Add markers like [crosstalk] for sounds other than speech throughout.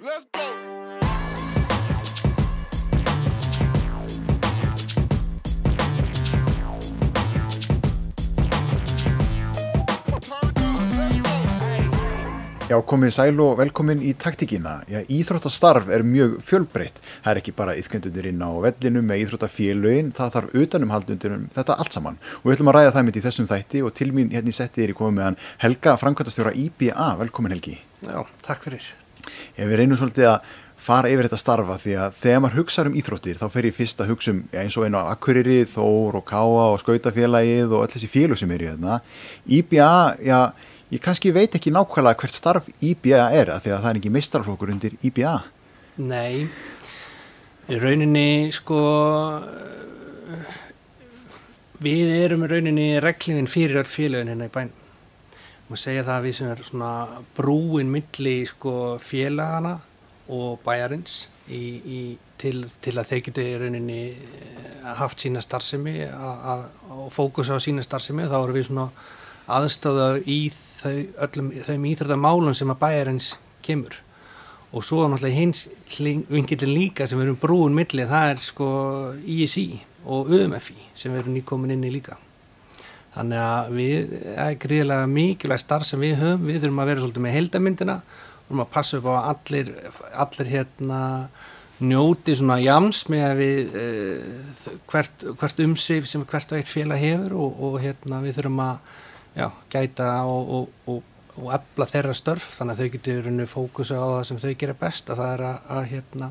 Let's go. Já, komið sæl og velkomin í taktíkina. Já, íþróttastarf er mjög fjölbreytt. Það er ekki bara yðkendunir inn á vellinum með íþróttafélögin, það þarf utanumhaldundir um þetta allt saman. Og við ætlum að ræða það mitt í þessum þætti og til mín hérna í settið er ég komið meðan Helga, framkvæmtastjóra IBA. Velkomin Helgi. Já, takk fyrir. Ég við reynum svolítið að fara yfir þetta starfa því að þegar maður hugsaður um íþróttir þá fer ég fyrst að hugsa um eins og einu á Akureyri, Þór og Káa og Skautafélagið og öll þessi félög sem eru hérna. IBA, já, ég kannski veit ekki nákvæmlega hvert starf IBA er að því að það er ekki meistarflokkur undir IBA. Nei, í rauninni sko við erum í rauninni reglingin fyrir öll félögin hérna í bænum. Má segja það að við sem er svona brúin milli sko félagana og bæjarins í, í, til, til að þeir geta í rauninni eh, haft sína starfsemi og fókusa á sína starfsemi þá erum við svona aðstöða í þau, öllum þeim íþröðamálum sem að bæjarins kemur. Og svo náttúrulega hins vingilin líka sem erum brúin milli það er sko ISI og UMFI sem erum nýkomin inn í líka þannig að við er gríðilega mikilvæg starf sem við höfum. Við þurfum að vera svolítið með heldamyndina við erum að passa upp á að allir, allir hérna njóti svona jams með að við uh, hvert, hvert umsif sem hvert og eitt félag hefur og, og hérna við þurfum að já, gæta og, og, og efla þeirra störf. Þannig að þau getur fókusa á það sem þau gera best að það er að, að hérna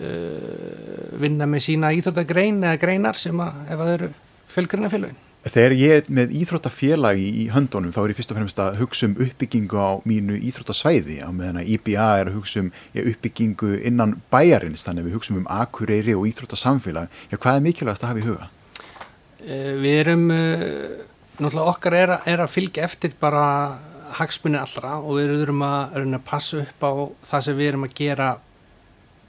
uh, vinna með sína íþróttagrein eða greinar sem að ef það eru fylgurinn af félagin Þegar ég er með íþróttafélagi í höndunum þá er ég fyrst og fremst að hugsa um uppbyggingu á mínu íþróttasvæði á meðan að IBA er að hugsa um uppbyggingu innan bæjarins þannig að við hugsa um akureyri og íþróttasamfélag. Já, hvað er mikilvægast að hafa í huga? Uh, við erum, uh, náttúrulega okkar er, er að fylgja eftir bara hagsmunni allra og við erum að, að passa upp á það sem við erum að gera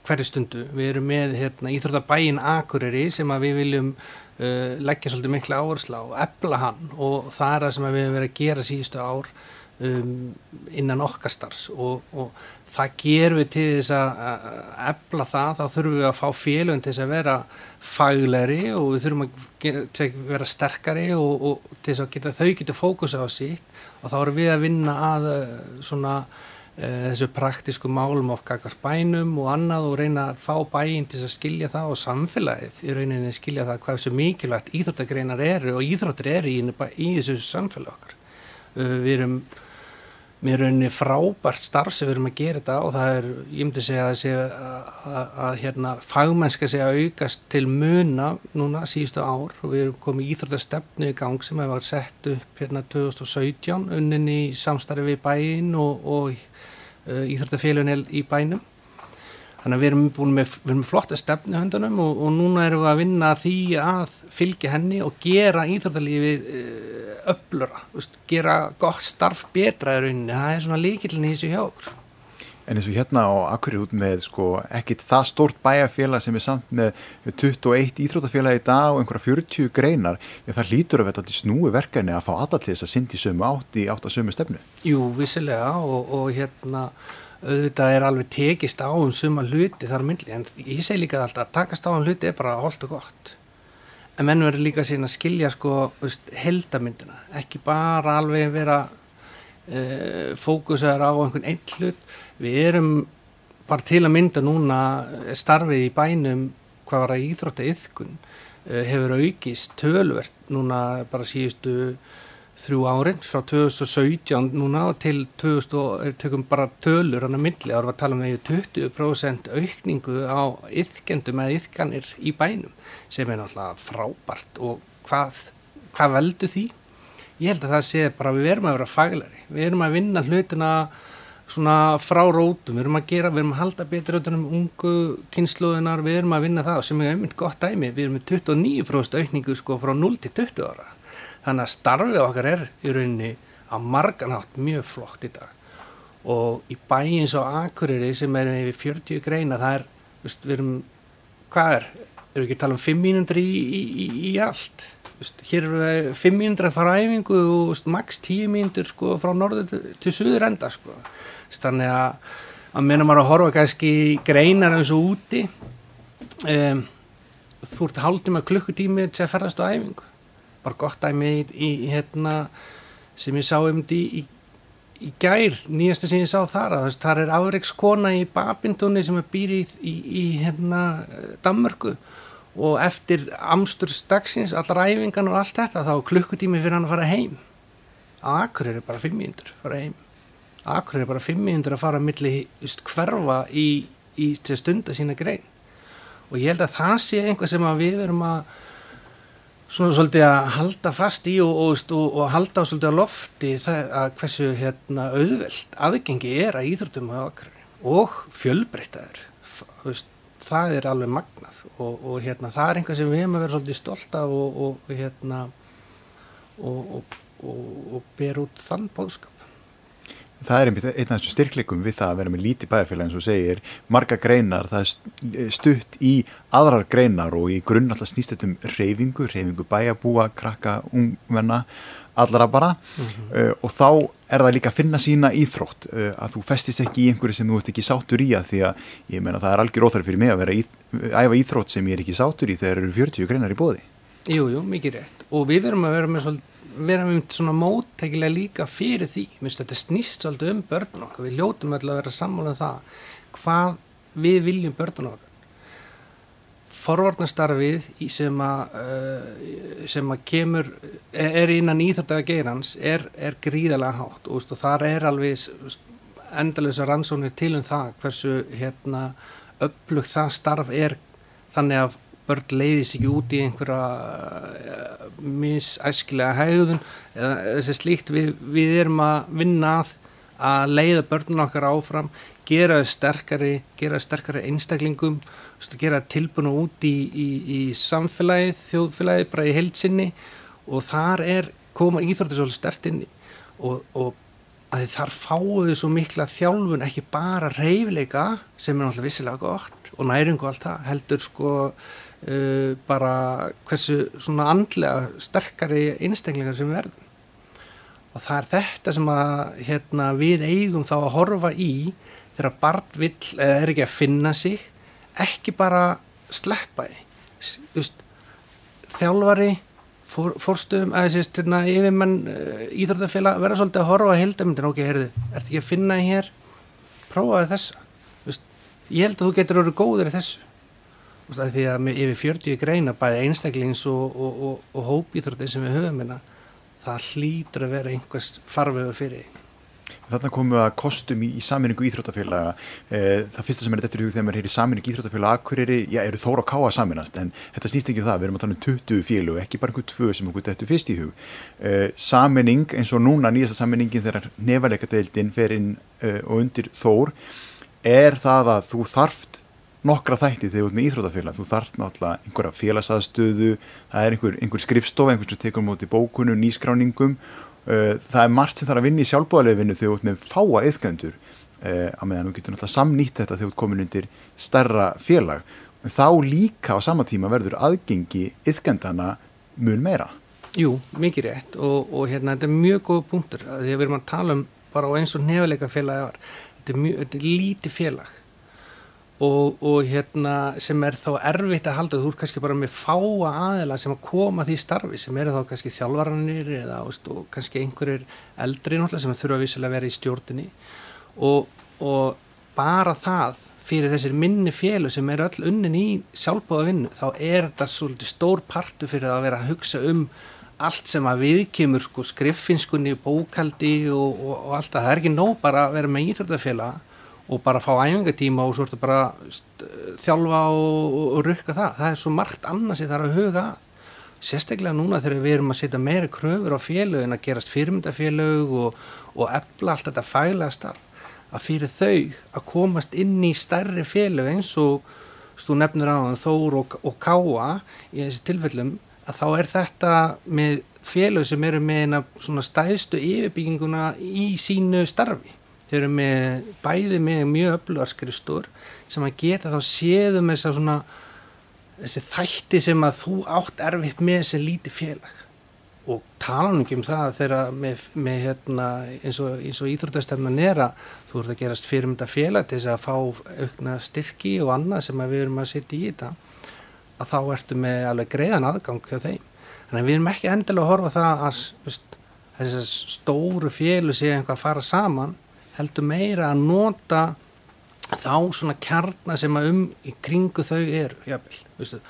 hverju stundu. Við erum með hérna, íþróttabæin akureyri sem að við viljum uh, leggja svolítið miklu áherslu á og ebla hann. Og það er það sem við hefum verið að gera síðustu ár um, innan okkar starfs. Og, og það gerum við til þess að ebla það, þá þurfum við að fá félögum til þess að vera faglegri og við þurfum að vera sterkari og, og til þess að geta, þau getur fókusa á sítt og þá erum við að vinna að uh, svona þessu praktísku málum okkar bænum og annað og reyna að fá bæinn til að skilja það og samfélagið í rauninni skilja það hvað þessu mikilvægt íþróttagreinar eru og íþróttir eru í, í þessu samfélag okkar. Uh, við erum með rauninni frábært starf sem við erum að gera þetta og það er, ég myndi segja að, að, að, að hérna, fagmennska segja aukast til muna núna síðustu ár. Og við erum komið íþróttastefnu í gang sem hefur sett upp hérna 2017 unnin í samstarfi við bæinn og, og uh, íþróttafélagin í bænum þannig að við erum búin með, við erum með flotta stefnu höndunum og, og núna erum við að vinna því að fylgja henni og gera íþróttalífið uh, öflura, veist, gera gott starf betra í rauninni, það er svona líkillin í þessu hjá okkur En eins og hérna á Akkurið út með sko ekkit það stórt bæjarfélag sem er samt með 21 íþrótafélag í dag og einhverja 40 greinar, en það lítur að þetta snúi verkefni að fá allar til þess að syndi sömu átt í átt að sömu stefnu. Jú, vissilega og, og hérna auðvitað er alveg tekist á um suma hluti þar myndli, en ég segi líka alltaf að takast á um hluti er bara holdt og gott. En menn verður líka síðan að skilja sko heldamyndina, ekki bara alveg vera uh, fókusaður á einhvern einn hlut við erum bara til að mynda núna starfið í bænum hvað var að íþrótta yðkun uh, hefur aukist tölvert núna bara síðustu þrjú árin frá 2017 núna til 2000, tökum bara tölur hann að milli, erum við að tala um því 20% aukningu á yðkendum eða yðkanir í bænum sem er náttúrulega frábært. Og hvað, hvað veldu því? Ég held að það sé bara við verum að vera faglari, við erum að vinna hlutina svona frá rótum, við erum að gera, við erum að halda betur auðvitað um ungu kynsluðunar, við erum að vinna það sem er einmitt gott dæmi, við erum með 29% aukningu sko frá 0 til 20 ára, þannig að starfið okkar er í rauninni að marganátt mjög flott í dag og í bæin svo Akureyri sem er við 40 greina, það er, veist, við erum, hvað er, erum við ekki að tala um 5 mínundur í, í, í, í allt? hér eru við 5 mínútur að fara æfingu og max 10 mínútur sko, frá norður til, til suður enda sko. þannig að að meina maður að horfa kannski greinar eins og úti um, þú ert haldið með klukkutími til að ferðast á æfingu bara gott dæmi í, í hérna sem ég sá um því í, í gær, nýjastu sem ég sá þar að það er afreikskona í Babindunni sem er býri í, í, hérna Danmörku og eftir amsturstagsins, allar æfingan og allt þetta, þá klukkutími fyrir hann að fara heim. Akur er bara 5 minútur að fara heim. Akur er bara 5 minútur að fara að milli just, hverfa í stunda sína grein. Og ég held að það sé einhvað sem við verum að svona svolítið að halda fast í og, og, og, og halda svolítið á lofti það að hversu hérna auðvelt aðgengi er að íþróttum og fjölbreyttaður það er alveg magnað og hérna það er einhvað sem við hefum að vera svolítið stolt af og hérna og ber út þann bóðskap Það er einmitt einn af þessum styrkleikum við það að vera með líti bæðafélag eins og segir marga greinar, það er stutt í aðrar greinar og í grunn alltaf snýst þetta um reyfingu, reyfingu bæjabúa, krakka, ungmenna allara bara. Mm -hmm. uh, og þá er það líka að finna sína íþrótt uh, að þú festist ekki í einhverju sem þú ert ekki sátur í að því að ég menna það er algjör óþarf fyrir mig að vera í, æfa íþrótt sem ég er ekki sátur í þegar eru 40 greinar í bóði Jújú, jú, mikið rétt. Og við verum að vera með vera með svona móttækilega líka fyrir því, minnst þetta snýst svolítið um börnun okkar, við ljótum alltaf að vera sammála um það, hvað við viljum börnun okkar. Forvarnastarfið sem að uh, sem að kemur er innan íþjóttaða geirans er, er gríðalega hátt. Og, þar er alveg endalösa rannsónir til um það hversu hérna upplugt það starf er þannig að börn leiðis ekki út í einhverja uh, misæskilega hægðun eða þessi slíkt. Við, við erum að vinna að að leiða börnun okkar áfram gera þau sterkari, þau sterkari einstaklingum, gera tilbúinu út í, í, í samfélagið þjóðfélagið, bara í heilsinni og þar er koma íþórtið svolítið stert inn og, og að þar fáuðu svo mikla þjálfun ekki bara reyfileika sem er náttúrulega vissilega gott og næringu og allt það heldur sko uh, bara hversu svona andlega sterkari einstaklingar sem við verðum. Og það er þetta sem að hérna, við eigum þá að horfa í þegar barn vill eða er ekki að finna sig ekki bara sleppa því. Þjálfari fór, fórstöðum að þessi hérna, yfirmenn uh, íþróttafélag verða svolítið að horfa að heldamindin ok, heyrðu, ert ekki að finna hér? Prófaði þessa. Vist, ég held að þú getur orðið góður í þessu því að með yfir 40 greina bæði einstaklings og, og, og, og hópíþróttir sem við höfum hérna, það hlýtur að vera einhvers farvegu fyrir. Þarna komum við að kostum í, í saminningu íþróttafélaga. Eh, það fyrsta sem er þetta í hug þegar maður heyrir saminningu íþróttafélaga akkuriri, já eru þóra að káa saminast en þetta snýst ekki um það, við erum að tala um 20 félag og ekki bara einhver tvö sem okkur þetta fyrst í hug. Eh, saminning eins og núna nýjasta saminningin þegar nefalega deildin fer inn eh, og undir þór er það að þú þarft nokkra þætti þegar þú ert með íþrótafélag þú þarf náttúrulega einhverja félagsaðstöðu það er einhver, einhver skrifstof, einhver sem tekur mútið bókunum, nýskráningum. Uh, það er margt sem þarf að vinna í sjálfbúðarlefinu þegar þú ert með fáa yfgöndur uh, að meðan þú getur náttúrulega samnýtt þetta þegar þú ert komin undir starra félag. En þá líka á sama tíma verður aðgengi yfgöndana mun meira. Jú, mikið rétt. Og, og hérna þetta er mjög góð punktur að við erum að tala um bara eins og nefnileika félag þetta er, mjög, þetta er lítið félag og, og hérna sem er þá erfitt að halda þú er kannski bara með fáa aðela sem að koma því starfi sem eru þá kannski þjálfvaranir eða og kannski einhverjir eldri náttúrulega sem þurfa vissilega að vera í stjórnini og, og bara það fyrir þessir minni fjölu sem eru öll unnin í sjálfbóða vinnu þá er þetta svolítið stór partu fyrir að vera að hugsa um allt sem að viðkymur sko skriffinskunni, bókaldi og, og, allt það, það er ekki nóg bara að vera með íþróttafélag og bara fá æfingatíma og svo ertu bara þjálfa og, og rukka það. Það er svo margt annað sem það er að huga að. Sérstaklega núna þegar við erum að setja meira kröfur á félög en að gerast fyrirmyndafélög og, og efla allt þetta fælega starf að fyrir þau að komast inn í stærri félög eins og stú nefnir þann Þór og, og Káa í þessi tilfellum að þá er þetta með félög sem eru með eina svona stæðstu yfirbygginguna í sínu starfi þeir eru með bæði með mjög öflugarskrifstur sem að geta þá séðum þess að svona þessi þætti sem að þú átt erfitt með þessi líti félag og tala nú ekki um það þegar með, með hérna, eins og, og íþróttastefnan er að þú ert að gerast fyrirmynda félag til þess að fá aukna styrki og annað sem við erum að setja í þetta að þá ertu með alveg greiðan aðgang hjá þeim. Þannig að við erum ekki endilega að horfa það að þessar stóru félu sé einhvað að fara saman heldur meira að nota þá svona kjarnar sem að um í kringu þau er, jáfnvel, veistu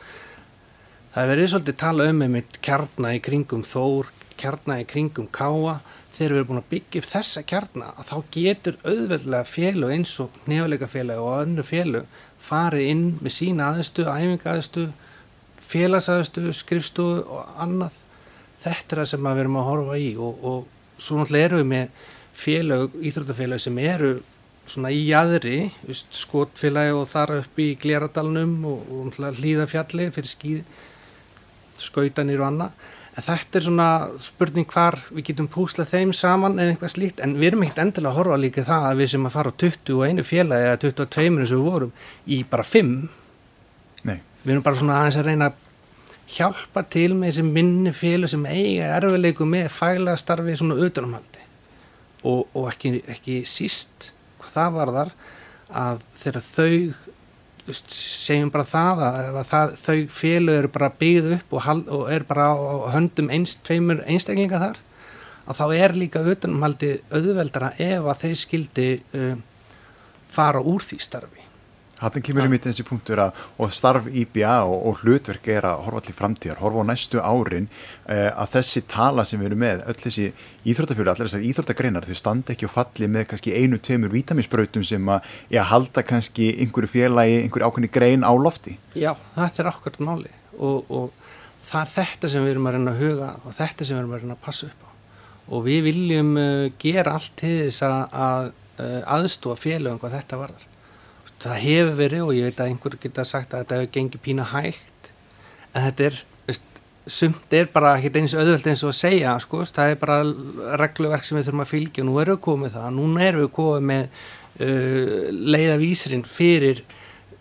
Það er verið svolítið tala um einmitt kjarnar í kringum þór, kjarnar í kringum káa. Þegar við erum búin að byggja upp þessa kjarnar þá getur auðveldlega félag eins og nefnilega félag og önnu félag farið inn með sína aðstu, æfingaðstu, félagsaðstu, skrifstu og annað. Þetta er það sem við erum að horfa í og, og svo náttúrulega erum við með félag, íþróttafélag sem eru svona í jæðri, skotfélagi og þar upp í Gleradalunum og, og hlýðafjalli fyrir skýði skautanir og annað. En þetta er svona spurning hvar við getum púslað þeim saman eða eitthvað slíkt. En við erum ekkert endilega að horfa líka það að við sem að fara á 21 félagi eða 22 eins og við vorum í bara 5 Nei. við erum bara svona aðeins að reyna að hjálpa til með þessi minni félag sem eiga erfiðleiku með fælega starfi svona auðvunumhaldi og, og ekki, ekki síst hvað það var þar að þegar þau segjum bara það að, að það, þau félag eru bara byggð upp og, og er bara á höndum einst, tveimur einstaklinga þar að þá er líka auðvunumhaldi auðveldara ef að þeir skildi uh, fara úr því starfi Þannig kemur um í þessi punktur að og starf IBA og, og hlutverk er að horfa allir framtíðar, horfa á næstu árin eh, að þessi tala sem við erum með öll þessi íþróttafjölu, allir þessar íþróttagreinar þau standa ekki og falli með kannski einu, tveimur vítaminsbrautum sem að ja, halda kannski einhverju félagi, einhverju ákveðni grein á lofti. Já, þetta er ákveðt máli og, og það er þetta sem við erum að reyna að huga og þetta sem við erum að reyna að passa upp á. Og við viljum uh, gera allt til þess að, að uh, aðstóa félagum hvað þetta varðar það hefur verið og ég veit að einhver geta sagt að þetta hefur gengið pína hægt en þetta er, veist, sumt er bara ekki eins öðvöld eins og að segja sko, það er bara regluverk sem við þurfum að fylgja. Og nú erum við komið það, nú erum við komið með uh, leiðavísirinn fyrir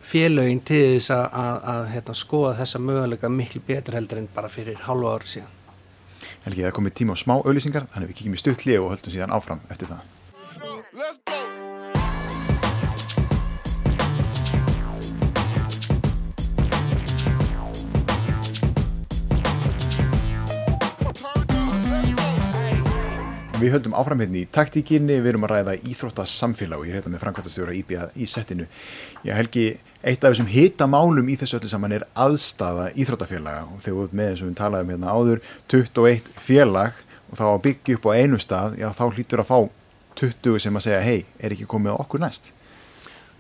félögin til þess að, að, að hérna, skoða þessa möguleika miklu betur heldur en bara fyrir hálfa ári síðan. Helgi, það er komið tíma á smá auðlýsingar þannig við kíkjum í stuttli og höldum síðan áfram eftir það Við höldum áfram hérna í taktíkinni, við erum að ræða íþróttasamfélag og ég er hérna með framkvæmtastjóra IBA í settinu. Já Helgi, eitt af þessum hitamálum í þessu öllu saman er aðstafa íþróttafélaga og þegar við erum með og við talaðum hérna áður 21 félag og þá að byggja upp á einu stað, já þá hlýtur að fá 20 sem að segja hei, er ekki komið okkur næst?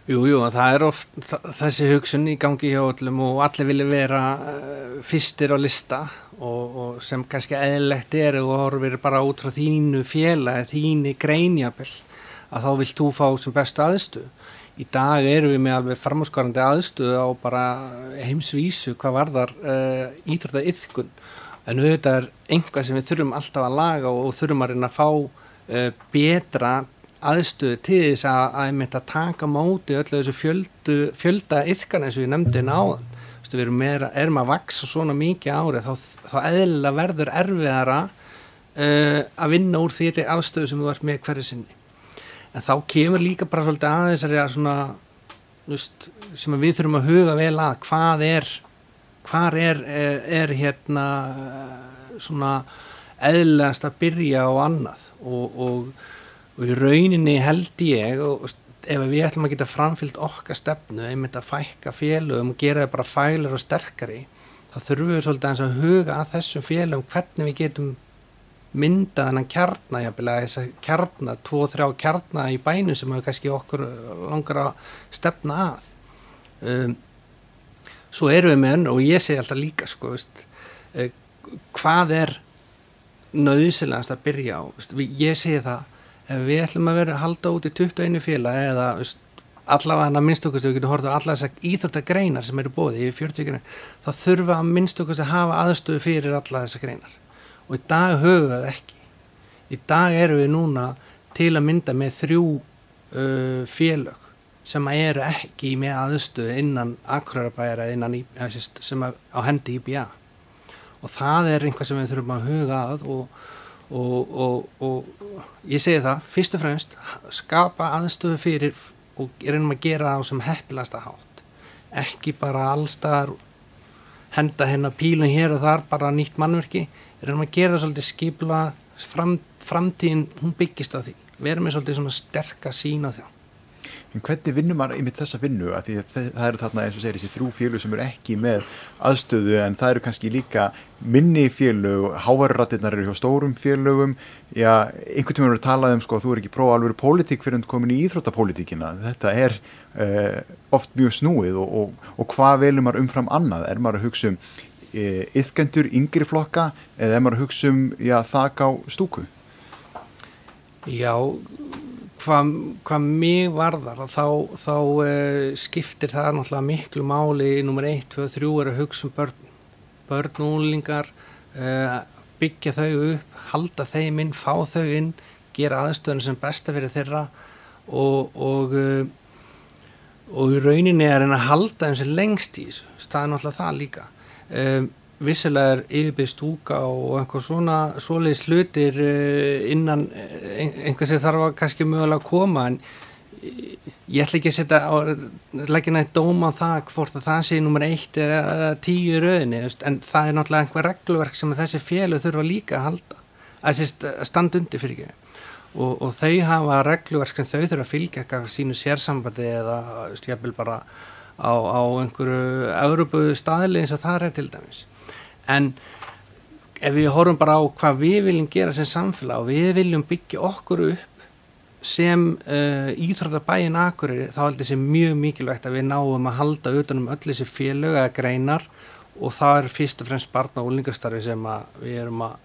Jú, jú, það er oft þessi hugsun í gangi hjá öllum og allir vilja vera uh, fyrstir á lista og, og sem kannski eðlegt er og horfir bara út frá þínu fjela eða þínu greinjabill að þá vilt þú fá sem bestu aðstu. Í dag eru við með alveg framhúsgarandi aðstu á bara heimsvísu hvað varðar uh, íþrótta yfkun en auðvitað er einhvað sem við þurfum alltaf að laga og, og þurfum að reyna að fá uh, betra aðstöðu til þess að, að, að, taka móti öllu þessu fjöldu, fjölda yfkan eins og ég nefndi náðan við erum, meira, erum að vaksa svona mikið árið þá, þá eðlilega verður erfiðara uh, að vinna úr því afstöðu sem þú ert með hverju sinni. En þá kemur líka bara svolítið aðeins að svona just, sem við þurfum að huga vel að hvað er hvað er, er, er hérna svona eðlilegast að byrja á annað? Og, og, og í rauninni held ég og ef við ætlum að geta framfyllt okkar stefnu einmitt að fækka félögum og gera það bara fælar og sterkari þá þurfum við svolítið að huga að þessum félögum hvernig við getum myndað þennan kjarnar þess að kjarnar, tvo, þrjá kjarnar í bænu sem við kannski okkur langar að stefna að. Um, svo erum við með enn og ég segi alltaf líka sko, veist, uh, hvað er nöðsilegast að byrja á? Veist, ég segi það ef við ætlum að vera að halda út í 21 félag eða allavega hann að minnst okkur við getum hortið á alla þessar íþróttagreinar sem eru bóðið í 40 greinar þá þurfa að minnst okkur að hafa aðstöðu fyrir alla þessar greinar. Og í dag höfum við ekki. Í dag eru við núna til að mynda með þrjú uh, félag sem eru ekki með aðstöðu innan akkurarabæra innan sem á hendi IBA og það er einhvað sem við þurfum að huga að og, og, og, og ég segi það, fyrst og fremst skapa aðstöðu fyrir og reynum að gera það á sem heppilasta hátt. Ekki bara allstaðar henda hennar pílun hér og þar bara nýtt mannverki. Reynum að gera það svolítið skipla fram, framtíðin, hún byggist á því. Verðum við svolítið svona sterk að sína þjá En hvernig vinnum maður einmitt þessa vinnu? Að að það eru þarna eins og segir þessi þrjú félug sem eru ekki með aðstöðu en það eru kannski líka minni félug, hávarratirnar eru hjá stórum félugum. Já, einhvern tíma eru talað um sko að þú er ekki prófa alveg pólitík fyrir að koma í íþróttapólitíkina. Þetta er uh, oft mjög snúið og, og, og hvað velum maður umfram annað? Er maður að hugsa um uh, yfkendur yngri flokka eða er maður að hugsa um já, þak á stúku? Já, hvað hva mig varðar þá, þá uh, skiptir það náttúrulega miklu máli nummer 1, 2, 3 er að hugsa um börn. Börn og úlingar uh, byggja þau upp halda þeim inn, fá þau inn gera aðstöðun sem besta fyrir þeirra og og, uh, og í rauninni er að halda þeim sem lengst í þessu. Staðin náttúrulega það líka vissilega er yfirbyrð stúka og einhver svona svoleiðis hlutir eh, innan eh, einhver sem þarf að kannski mögulega að koma en ég ætla ekki að setja leggja nætt dóma það hvort að það sé nummer eitt eða tíu í rauninni en það er náttúrulega einhver reglverk sem þessi fjölu þurfa líka að halda að standa undir fyrir ekki. Og, og þau hafa reglverk sem þau þurfa að fylgja eitthvað sínu sérsambandi eða stjæfil bara á, á einhverju Európu staðli eins og það er til dæmis en ef við horfum bara á hvað við viljum gera sem samfélag og við viljum byggja okkur upp sem uh, íþróttabæin akkurir þá heldur þessi mjög mikilvægt að við náum að halda utanum öll þessi félög eða greinar og það er fyrst og fremst barna og úlingastarfi sem við erum að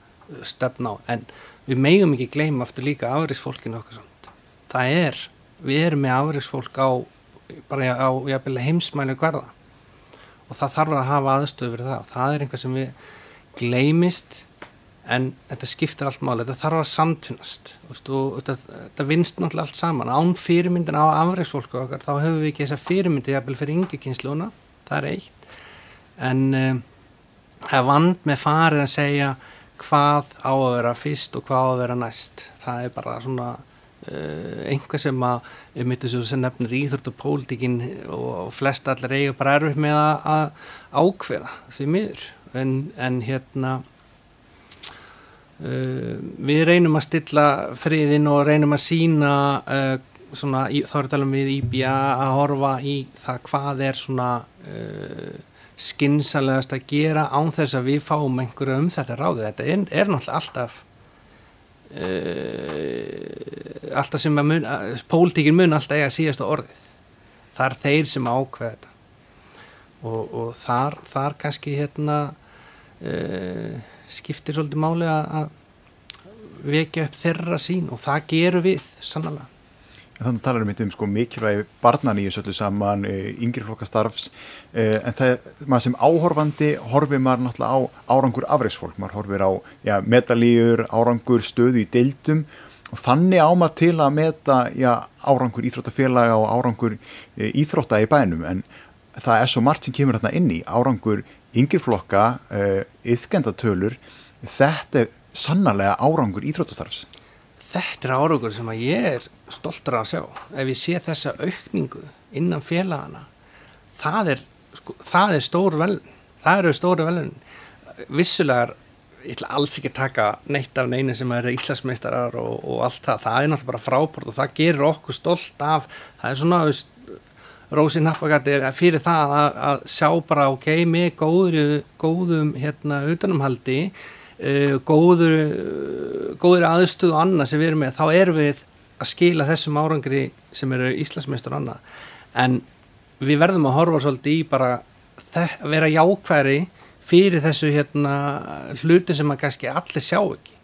stefna á. En við megum ekki gleyma aftur líka afriðsfólkinu okkar samt. Það er, við erum með afriðsfólk á bara á heimsmælu hverða og það þarf að hafa aðstöðu fyrir það. Og það er einhvað sem við gleymist en þetta skiptir allt máli, þetta þarf að samtfinnast og þetta, vinst náttúrulega allt saman. Án fyrirmyndin á afræksfólku okkar þá höfum við ekki þessa fyrirmyndi jafnvel fyrir yngi kynsluna, það er eitt. En um, það er vand með farið að segja hvað á að vera fyrst og hvað á að vera næst. Það er bara svona einhvað sem að um þetta sem nefnir íþrótt og flest allir eiga bara erfitt með að, ákveða því miður. En, en hérna uh, við reynum að stilla friðin og reynum að sína uh, svona, þá er þetta alveg við íbja að horfa í það hvað er svona skinsalegast að gera án þess að við fáum einhverju um þetta ráðu þetta er, er náttúrulega alltaf Uh, alltaf sem að mun pólitíkin mun alltaf eiga síðast á orðið. Það er þeir sem ákveða þetta. Og, og þar, þar kannski hérna uh, skiptir svolítið máli að vekja upp þeirra sín og það gerum við sannlega Þannig talar við um sko, mikilvægi barnan í þessu öllu saman, e, yngri flokkastarfs, e, en það er, maður sem áhorfandi horfir maður náttúrulega á árangur afreiksfólk, maður horfir á ja, metalíur, árangur, stöðu í deildum. Og þannig á maður til að meta ja, árangur íþróttafélaga og árangur e, íþrótta í bænum, en það er svo margt sem kemur hérna inn í, árangur yngri flokka, yfkendatölur, þetta er sannarlega árangur íþróttastarfs þetta er árangur sem að ég er stoltur að sjá. Ef ég sé þessa aukningu innan félagana það er, sko, það er stór velun það eru stóru velun vissulegar, ég ætla alls ekki að taka neitt af neina sem eru íslasmeistarar og, og allt það, það er náttúrulega bara frábort og það gerir okkur stolt af. Það er svona, veist Rósi Nappagatti fyrir það að, að sjá bara ok, með góður, góðum hérna utanumhaldi uh, góður, góður aðstöðu og annað sem við erum með, þá erum við að skila þessum árangri sem eru Íslandsmeistur og annað. En við verðum að horfa svolítið í bara að vera jákværi fyrir þessu hérna hluti sem að kannski allir sjá ekki.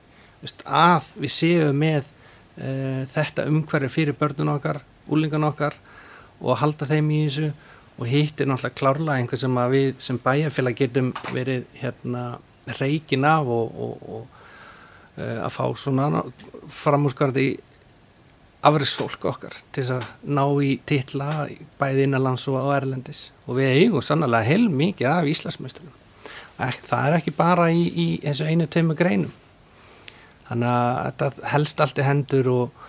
Vist, að við séum með uh, þetta umhverfi fyrir börnun okkar, úlingan okkar og halda þeim í þessu. Og hitt er náttúrulega klárlega einhver sem að við sem bæjarfélag getum verið hérna reikin af og, og, og uh, að fá svona framhúsgarði afriðsfólk okkar til að ná í titla bæði innanlands og erlendis. Og við eigum sannlega heil mikið af Íslandsmeistunum Ek, það er ekki bara í, í eins og einu teimu greinum. Þannig að þetta helst allt í hendur og,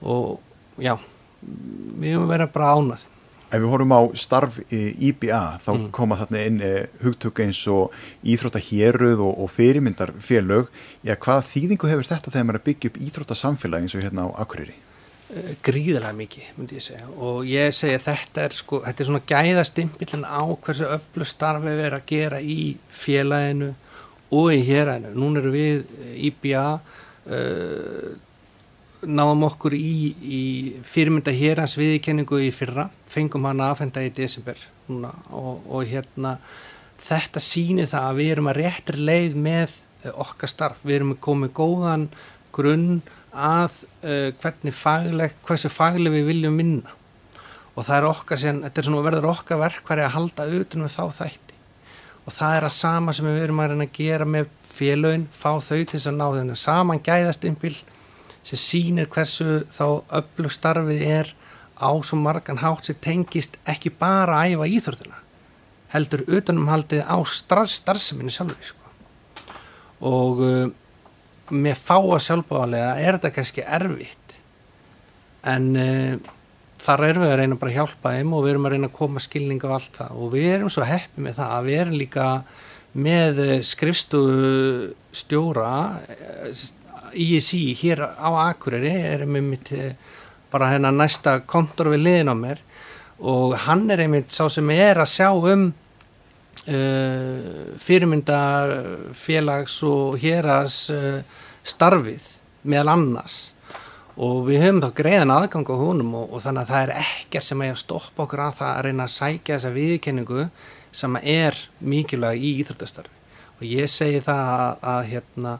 og já við höfum verið bara ánað Ef við horfum á starf IBA þá mm. koma þarna inn eh, hugtök eins og íþróttahjeruð og, og fyrirmyndarfélög. Já, hvaða þýðingu hefur þetta þegar maður byggja upp íþróttasamfélag eins og hérna á Akureyri? Eh, gríðilega mikið, myndi ég segja. Og ég segja þetta er, sko, þetta er svona gæðastimpillin á hversu öllu starfi við erum að gera í félaginu og í héræðinu. Nún eru við IBA uh, náðum okkur í, í fyrirmynda hérans viðkenningu í fyrra, fengum hana aðfenda í desember núna, og, og hérna þetta sýnir það að við erum að réttir leið með uh, okkar starf, við erum koma góðan grunn að uh, hvernig fagleg, hversu fagleg við viljum vinna. Og það er okkar sem, þetta er svona verður okkar verkværi að halda auðvitað með þá þætti. Og það er að sama sem við erum að reyna að gera með félögin, fá þau til þess að ná þennan saman gæðast innbill sem sýnir hversu þá öflug starfið er á svo margan hátt sem tengist ekki bara að æfa íþörðuna heldur utanumhaldið á starfseminu sjálfur sko. og uh, með fáa sjálfbáðarlega er þetta kannski erfitt en uh, þar erum við að reyna bara að hjálpa þeim og við erum að reyna að koma skilning á allt það og við erum svo heppið með það að við erum líka með uh, skrifstofu stjóra uh, ISI hér á Akureyri er einmitt eh, bara hennar næsta kontor við liðin á mér og hann er einmitt sá sem er að sjá um uh, fyrirmyndar félags og héras uh, starfið meðal annars. Og við höfum þá greiðan aðgang á húnum og, og þannig að það er ekkert sem er að stoppa okkur að það að reyna að sækja þessa viðkenningu sem er mikilvæg í íþróttastarfi. Og ég segi það að, að hérna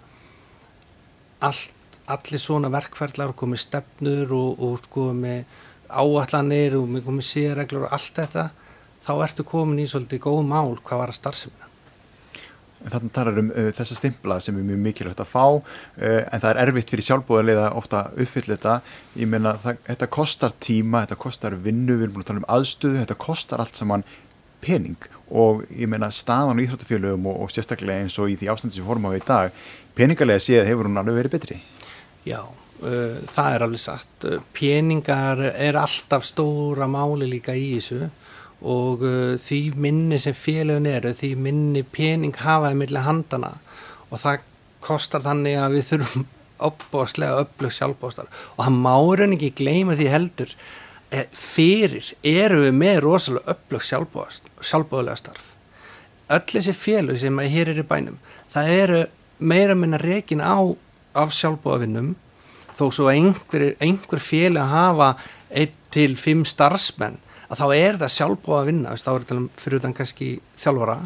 allt, allir svona verkferðlar og komið stefnur og, og sko með áallanir og komið sérreglur og allt þetta þá ertu komin í svolítið góð mál hvað var að starfsemina. Þannig talar um uh, þessa stimpla sem er mjög mikilvægt að fá uh, en það er erfitt fyrir sjálfbóðarlega ofta uppfyll þetta. Ég meina þetta kostar tíma, þetta kostar vinnu, við erum búin að tala um aðstöðu, þetta kostar allt saman pening. Og ég meina staðan í Íþróttafélögum og, og sérstaklega eins og í því ástandi sem fórum á í dag peningarlega séð hefur hún alveg verið betri? Já, uh, það er alveg satt. Uh, peningar er alltaf stóra máli líka í þessu og uh, því minni sem félagin eru því minni pening hafaði millir handana og það kostar þannig að við þurfum [laughs] uppbóðslega upplöks sjálfbóðstar og það máur en ekki gleyma því heldur fyrir eru við með rosalega upplöks sjálfbóðslega starf. Öll þessi félag sem hér er í bænum það eru meira minna rekin á af sjálfbóðavinnum þó svo einhver, einhver fél að hafa 1-5 starfsmenn að þá er það sjálfbóða að vinna þá er þetta fyrir utan kannski þjálfara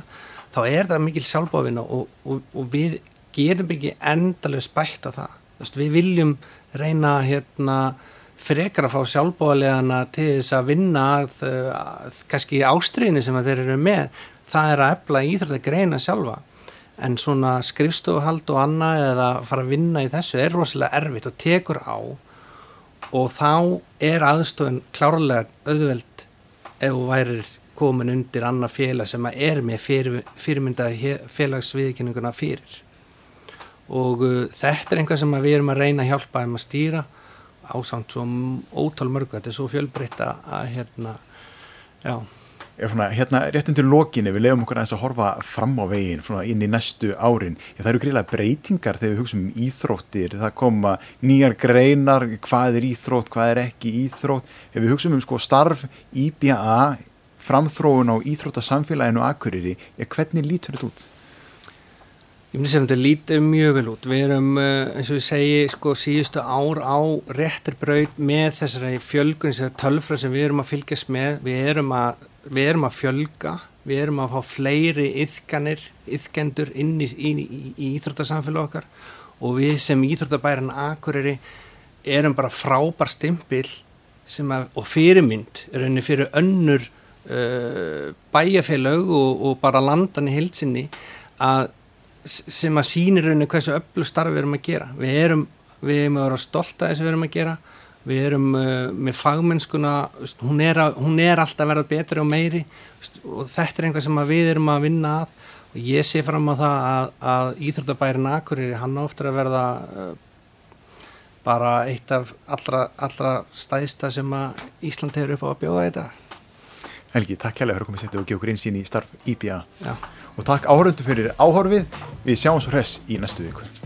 þá er það mikil sjálfbóða að vinna og, og, og við gerum ekki endalega spætt á það. Við viljum reyna hérna, frekar að fá sjálfbóðalegana til þess að vinna að, að, kannski ástriðinni sem þeir eru með það er að efla íþrótt að greina sjálfa. En svona skrifstofuhald og annað eða fara að vinna í þessu er rosalega erfitt og tekur á. Og þá er aðstofun klárlega auðveld ef þú værir komin undir annað félag sem er með fyrir, fyrirmynda félagsviðkynninguna fyrir. Og uh, þetta er einhvað sem við erum að reyna að hjálpa um að stýra ásamt svo ótal mörgu. Þetta er svo fjölbreytt að hérna já. Svona, hérna rétt undir lokinni við lefum okkur að horfa fram á veginn inn í næstu árin. Það eru greiðlega breytingar þegar við hugsaum um íþróttir. Það koma nýjar greinar hvað er íþrótt, hvað er ekki íþrótt. Ef við hugsaum um sko starf IBA framþróun á íþróttasamfélaginu Akureyri, hvernig lítur þetta út? Ég myndi sem þetta lítið mjög vel út. Við erum, eh, eins og ég segi, sko síðustu ár á réttir braud með þessari fjölgun, þessari tölfra sem við erum að fylgjast með. Við erum að, við erum að fjölga, við erum að fá fleiri yðganir, yðgendur inn í, í, í, í íþróttasamfélag okkar og við sem íþróttabæran Akureyri erum bara frábær stimpil að, og fyrirmynd er henni fyrir önnur uh, bæjarfélag og, og bara landan í heilsinni að sem að sýnir rauninu hversu öllu starfi við erum að gera. Við erum, við erum að vera stolt að þess að við erum að gera. Við erum uh, með fagmennskuna hún er, að, hún er alltaf að verða betri og meiri og þetta er einhvað sem við erum að vinna að. Og ég sé fram á það að, að Íþróttabærin Akureyri hann áttur að verða uh, bara eitt af allra, allra stæðsta sem að Ísland hefur upp á að bjóða þetta Helgi, takk kærlega fyrir að koma að setja og gefa okkur einsýn í starf IPA Já. Og takk áhörundu fyrir áhörfið við sjáum svo hress í næstu viku